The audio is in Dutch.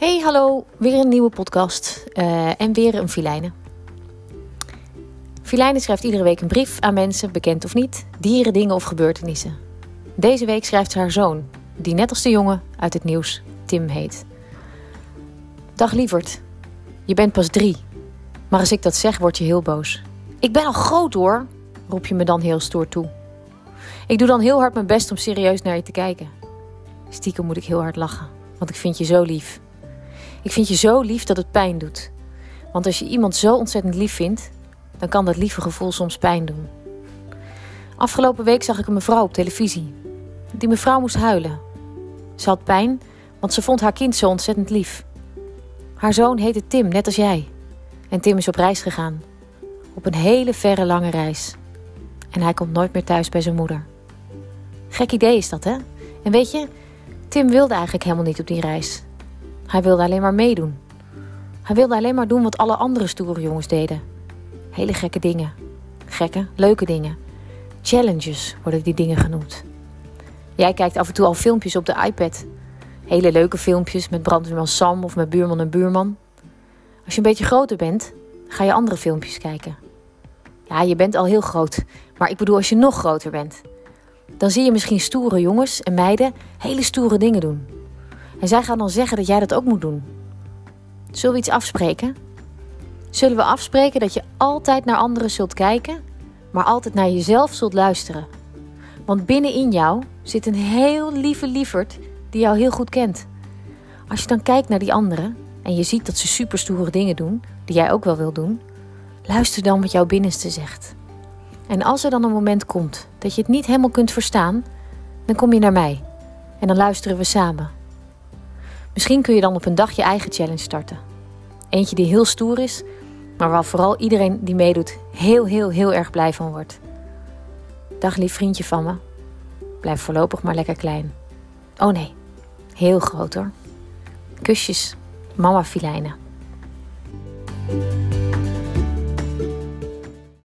Hey, hallo. Weer een nieuwe podcast. Uh, en weer een filijne. Filijne schrijft iedere week een brief aan mensen, bekend of niet, dieren, dingen of gebeurtenissen. Deze week schrijft ze haar zoon, die net als de jongen uit het nieuws Tim heet. Dag lieverd, je bent pas drie. Maar als ik dat zeg, word je heel boos. Ik ben al groot hoor, roep je me dan heel stoer toe. Ik doe dan heel hard mijn best om serieus naar je te kijken. Stiekem moet ik heel hard lachen, want ik vind je zo lief. Ik vind je zo lief dat het pijn doet. Want als je iemand zo ontzettend lief vindt, dan kan dat lieve gevoel soms pijn doen. Afgelopen week zag ik een mevrouw op televisie. Die mevrouw moest huilen. Ze had pijn, want ze vond haar kind zo ontzettend lief. Haar zoon heette Tim, net als jij. En Tim is op reis gegaan. Op een hele verre lange reis. En hij komt nooit meer thuis bij zijn moeder. Gek idee is dat, hè? En weet je, Tim wilde eigenlijk helemaal niet op die reis. Hij wilde alleen maar meedoen. Hij wilde alleen maar doen wat alle andere stoere jongens deden. Hele gekke dingen. Gekke, leuke dingen. Challenges worden die dingen genoemd. Jij kijkt af en toe al filmpjes op de iPad. Hele leuke filmpjes met brandweerman Sam of met buurman en buurman. Als je een beetje groter bent, ga je andere filmpjes kijken. Ja, je bent al heel groot, maar ik bedoel als je nog groter bent. Dan zie je misschien stoere jongens en meiden hele stoere dingen doen. En zij gaan dan zeggen dat jij dat ook moet doen. Zullen we iets afspreken? Zullen we afspreken dat je altijd naar anderen zult kijken, maar altijd naar jezelf zult luisteren? Want binnenin jou zit een heel lieve lieverd die jou heel goed kent. Als je dan kijkt naar die anderen en je ziet dat ze superstoere dingen doen, die jij ook wel wil doen, luister dan wat jouw binnenste zegt. En als er dan een moment komt dat je het niet helemaal kunt verstaan, dan kom je naar mij en dan luisteren we samen. Misschien kun je dan op een dag je eigen challenge starten. Eentje die heel stoer is, maar waar vooral iedereen die meedoet heel, heel, heel erg blij van wordt. Dag lief vriendje van me. Blijf voorlopig maar lekker klein. Oh nee, heel groot hoor. Kusjes, mama Filijnen.